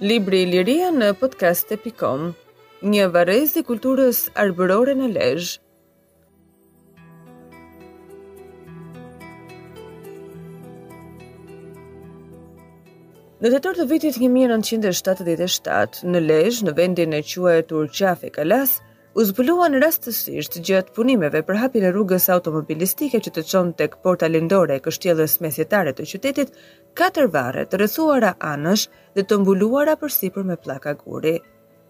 Libraria në podcast.com Një varrezë e kulturës arbërore në Lezhë. Në tetor të vitit 1977, në Lezhë, në vendin e quajtur Qafë e Kalasë, u zbuluan rastësisht gjatë punimeve për hapjen e rrugës automobilistike që të çon tek porta lindore e kështjellës mesjetare të qytetit, katër varre të rrethuara anësh dhe të mbuluara përsipër me pllaka guri.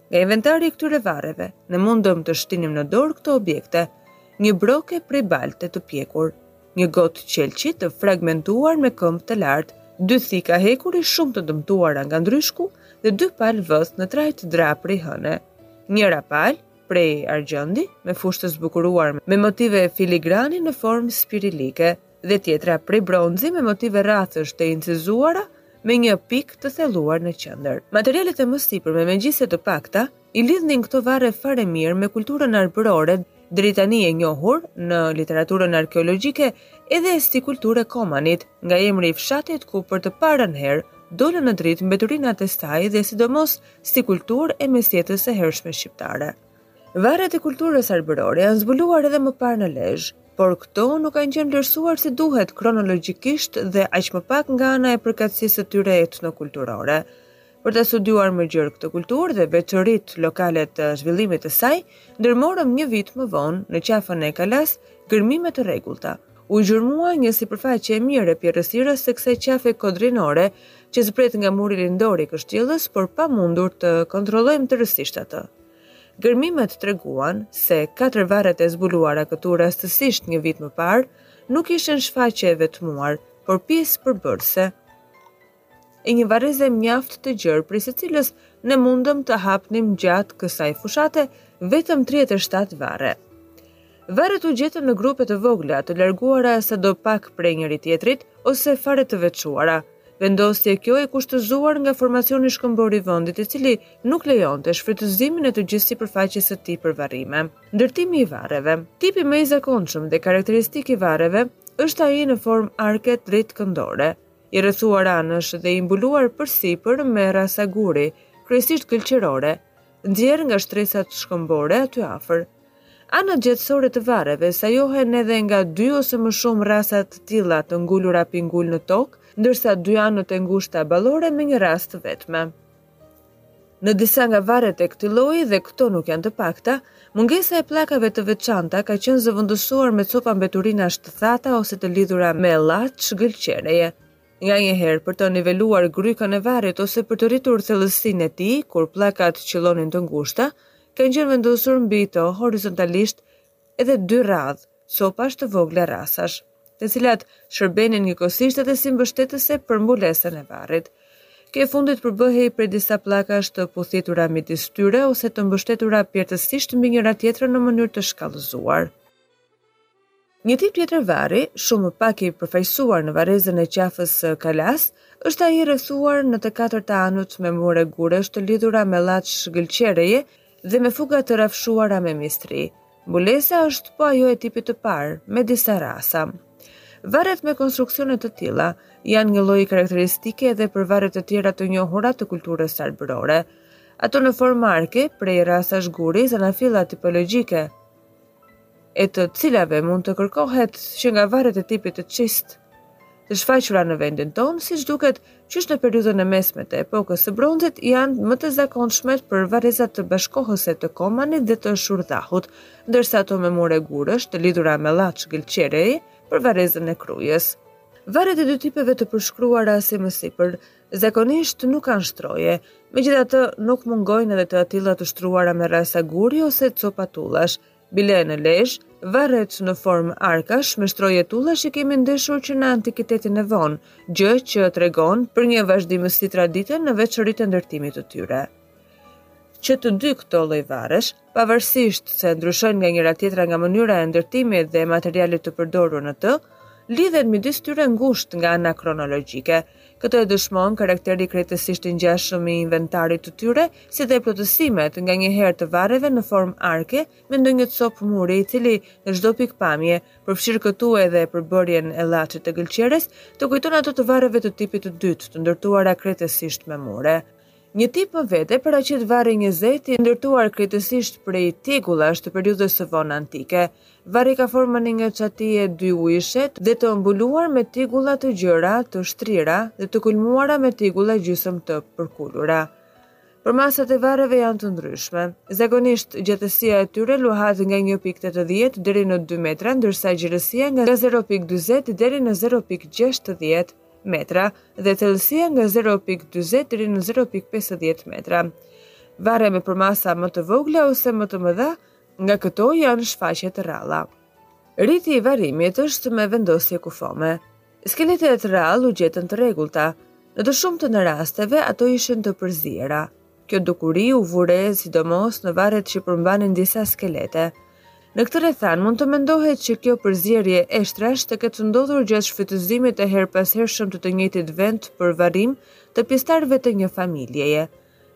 Nga inventari i këtyre varreve, ne mundëm të shtinim në dorë këto objekte, një broke prej balte të pjekur, një gotë qelqi të fragmentuar me këmbë të lartë, dy thika hekuri shumë të dëmtuara nga ndryshku dhe dy palë vëthë në trajtë drapri hëne. Njëra palë, prej argjendi, me fushë të zbukuruar me motive filigrani në formë spiralike, dhe tjetra prej bronzi me motive rrathësh të incizuara me një pikë të thelluar në qendër. Materialet e mësipërme, megjithëse të pakta, i lidhnin këto varre fare mirë me kulturën arbërore, deri tani e njohur në literaturën arkeologjike edhe si kulturë e Komanit, nga emri i fshatit ku për të parën herë dolën në dritë mbeturinat e saj dhe sidomos si kulturë e mesjetës së hershme shqiptare. Varre të kulturës arbërore janë zbuluar edhe më parë në Lezhë, por këto nuk kanë qenë vlerësuar si duhet kronologjikisht dhe aq më pak nga ana e përkatësisë së tyre etnokulturore. Për ta studiuar më gjerë këtë kulturë dhe veçoritë lokale të zhvillimit të saj, ndërmorëm një vit më vonë në qafën e Kalasë gërmime të rregullta. U gërmua një sipërfaqe e mirë e pjerrësirës së kësaj qafe kodrinore që zbret nga muri lindor i kështjellës, por pa mundur të kontrollojmë tërësisht atë. Gërmimet treguan se katër varret e zbuluara këtu rastësisht një vit më parë nuk ishin shfaqje e vetmuar, por pjesë përbërëse e një varreze mjaft të gjerë prej së cilës ne mundëm të hapnim gjatë kësaj fushate vetëm 37 varre. Varret u gjetën në grupe të vogla, të larguara sado pak prej njëri-tjetrit, ose fare të veçuara. Vendosje kjo e kushtëzuar nga formacioni shkëmbor i vendit i cili nuk lejonte shfrytëzimin e të gjithë sipërfaqes së tij për varrime. Ndërtimi i varreve Tipi më i zakonshëm dhe karakteristik i varreve është ai në form arke drejtkëndore, I rrethuar anësh dhe i mbuluar përsipër me rrasa guri, kryesisht gëlqerore, nxjerrë nga shtresat shkëmbore aty afër. Anët gjatësore të varreve sajohen edhe nga dy ose më shumë rrasa të tilla të ngulura pingul në tokë, ndërsa dy anët e ngushta ballore me një rrasë të vetme. Në disa nga varret e këtij lloji dhe këto nuk janë të pakta, mungesa e pllakave të veçanta ka qenë zëvendësuar me copa mbeturinash të thata ose të lidhura me llaç gëlqereje. Nga një herë për të niveluar grykën e varrit ose për të rritur thellësinë e tij, kur pllakat qëllonin të ngushta, kanë qenë vendosur mbi to horizontalisht edhe dy radhë copash të vogla rrasash, të cilat shërbenin njëkohësisht edhe si mbështetëse për mbulesën e varrit. Kjo e fundit përbëhej prej disa pllakash të puthitura midis tyre ose të mbështetura pjerrtësisht mbi njëra-tjetrën në mënyrë të shkallëzuar. Një tip tjetër varri, shumë më pak i përfaqësuar në varrezën e qafës së kalasë, është ai i rrethuar në të katërt anët me mure guresh të lidhura me llaç gëlqereje dhe me fuga të rrafshuara me mistri. Mbulesa është po ajo e tipit të parë, me disa rrasa. Varret me konstruksione të tilla janë një lloj karakteristikë edhe për varre të tjera të njohura të kulturës arbërore. Ato në formë arke, prej rrasash guri, zanafilla tipologjike, e të cilave mund të kërkohet që nga varret e tipit cistë të shfaqura në vendin tonë, siç duket, qysh në periudhën e mesme të epokës së bronzit, janë më të zakonshmet për varrezat bashkëkohëse të Komanit dhe të Shurdhahut, ndërsa ato me mure gurësh të lidhura me llaç gëlqereje për varrezën e Krujës. Varret e dy tipeve të përshkruara si më sipër, zakonisht nuk kanë shtroje, megjithatë nuk mungojnë edhe të atilla të shtruara me rrasa guri ose copa tullash, Bile në Lezhë, varret në formë arkash me shtroje tullash i kemi ndeshur që në antikitetin e vonë, gjë që tregon për një vazhdimësi tradite në veçoritë e ndërtimit të tyre. Që të dy këto lloj varresh, pavarësisht se ndryshojnë nga njëra tjetra nga mënyra e ndërtimit dhe materialit të përdorur në të, lidhen midis tyre ngushtë nga ana kronologjike, Këtë e dëshmon karakteri krejtësisht i ngjashëm i inventarit të tyre, si dhe plotësimet, nganjëherë të varreve në formë arke, me ndonjë copë muri i cili, në çdo pikëpamje, përfshirë këtu edhe përbërjen e llaçit të gëlqeres, të kujton ato të varreve të tipit të dytë, të ndërtuara krejtësisht me mure. Një tip më vete paraqet varri njëzet i ndërtuar krejtësisht prej tegullash të periudhës së vonë antike. Varri ka formën e një çatie dyujëshe dhe të mbuluar me tegulla të gjera, të shtrira dhe të kulmuara me tegulla gjysëm të përkulura. Përmasat e varreve janë të ndryshme. Zakonisht, gjatësia e tyre luhat nga 1.80 deri në 2 metra, ndërsa gjerësia nga 0.40 deri në 0.60. metra dhe thellësia nga 0.40 deri në 0.50 metra. Varre me përmasa më të vogla ose më të mëdha, nga këto janë shfaqje të rralla. Riti i varrimit është me vendosje kufome. Skeletet rrallë u gjetën të rregullta. Në të shumtën e rasteve ato ishin të përziera. Kjo dukuri u vu re sidomos në varret që përmbanin disa skelete. Në këtë rrethanë mund të mendohet që kjo përzierje eshtrash të ketë ndodhur gjatë shfrytëzimit të herëpashershëm të të njëjtit vend për varrim të pjesëtarëve të një familjeje.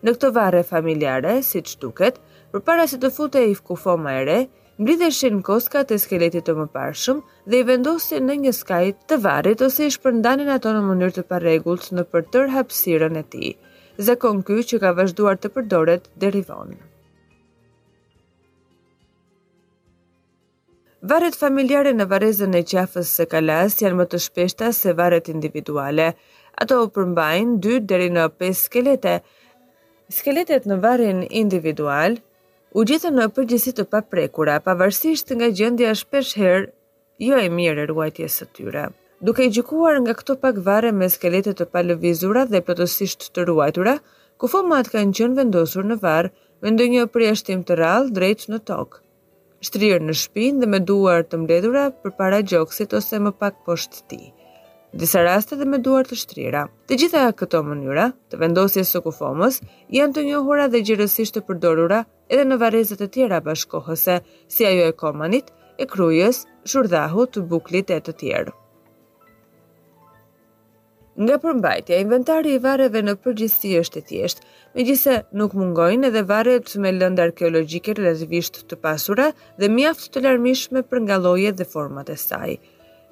Në këto varre familjare, siç duket, përpara se të futej kufoma e re, mblidheshin koskat e skeletit të mëparshëm dhe i vendosnin në një skaj të varrit ose i shpërndanin ato në mënyrë të parregullt nëpër tërë hapësirën e tij. Zakon ky që ka vazhduar të përdoret deri vonë. Varret familjare në varrezën e qafës së kalasë janë më të shpeshta se varret individuale. Ato u përmbajnë 2 deri në 5 skelete. Skeletet në varrin individual u gjetën në përgjithësi të paprekura, pavarësisht nga gjendja shpesh herë jo e mirë e ruajtjes së tyre. Duke gjykuar nga këto pak varre me skelete të palëvizura dhe plotësisht të ruajtura, kufomat kanë qenë vendosur në varr, me ndonjë përjashtim të rrallë drejt në tokë, shtrirë në shpinë dhe me duar të mbledhura përpara gjoksit ose më pak poshtë tij. disa raste dhe me duar të shtrira. Të gjitha këto mënyra të vendosjes së kufomës janë të njohura dhe gjerësisht të përdorura edhe në varreza të tjera bashkëkohëse, si ajo e Komanit, e Krujës, Shurdhahut, e Buklit e të tjerë. Nga përmbajtja, inventari i varreve në përgjithësi është i thjeshtë, megjithëse nuk mungojnë edhe varret me lëndë arkeologjike relativisht të pasura dhe mjaft të larmishme për nga llojet dhe format e saj.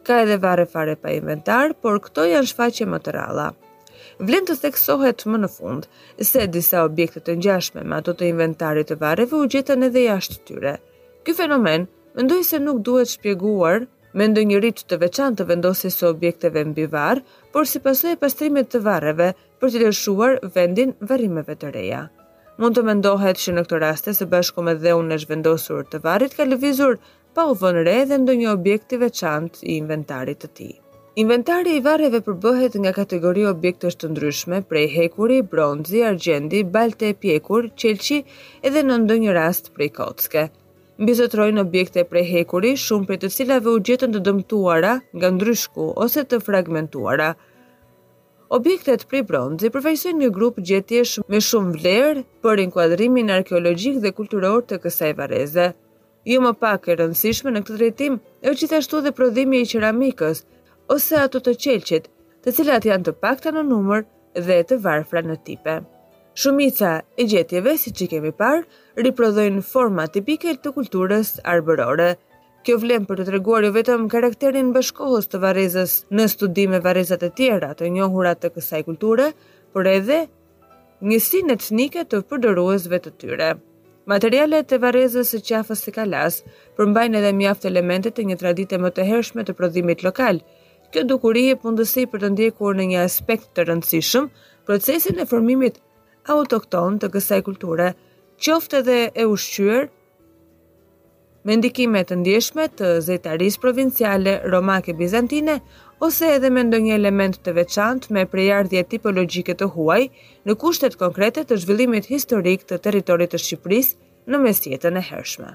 Ka edhe varre fare pa inventar, por këto janë shfaqje më të rralla. Vlen të theksohet më në fund se disa objekte të ngjashme me ato të inventarit të varreve u gjetën edhe jashtë tyre. Ky fenomen mendoj se nuk duhet shpjeguar me ndonjë rit të veçantë të vendosjes së objekteve mbi varr, por si pasojë e pastrimit të varreve për të lëshuar vendin varrimeve të reja. Mund të mendohet që në këto raste së bashku me dheun e zhvendosur të varrit ka lëvizur pa u vënë re dhe ndonjë objekt i veçantë i inventarit të tij. Inventari i varreve përbëhet nga kategori objektesh të ndryshme, prej hekuri, bronzi, argjendi, balte e pjekur, qelqi edhe në ndonjë rast prej kocke. Mbizotërojnë objekte prej hekuri, shumë prej të cilave u gjetën të dëmtuara nga ndryshku ose të fragmentuara. Objektet prej bronzi përfaqësojnë një grup gjetjesh me shumë vlerë për inkuadrimin arkeologjik dhe kulturor të kësaj varreze. Jo më pak e rëndësishme në këtë drejtim është gjithashtu dhe prodhimi i qeramikës ose ato të qelqit, të cilat janë të pakta në numër dhe të varfra në tipe. Shumica e gjetjeve, siç i kemi parë, riprodhojnë forma tipike të kulturës arbërore. Kjo vlen për të treguar jo vetëm karakterin bashkohës të varrezës në studim me varrezat e tjera të njohura të kësaj kulture, por edhe njësinë etnike të përdoruesve të tyre. Materialet e varrezës së qafës së Kalasë përmbajnë edhe mjaft elemente të një tradite më të hershme të prodhimit lokal. Kjo dukuri jep mundësi për të ndjekur në një aspekt të rëndësishëm procesin e formimit autokton të kësaj kulture, qoftë edhe e ushqyer me ndikime të ndjeshme të zejtarisë provinciale romake bizantine ose edhe me ndonjë element të veçantë me prejardhje tipologjike të huaj në kushtet konkrete të zhvillimit historik të territorit të Shqipërisë në mesjetën e hershme.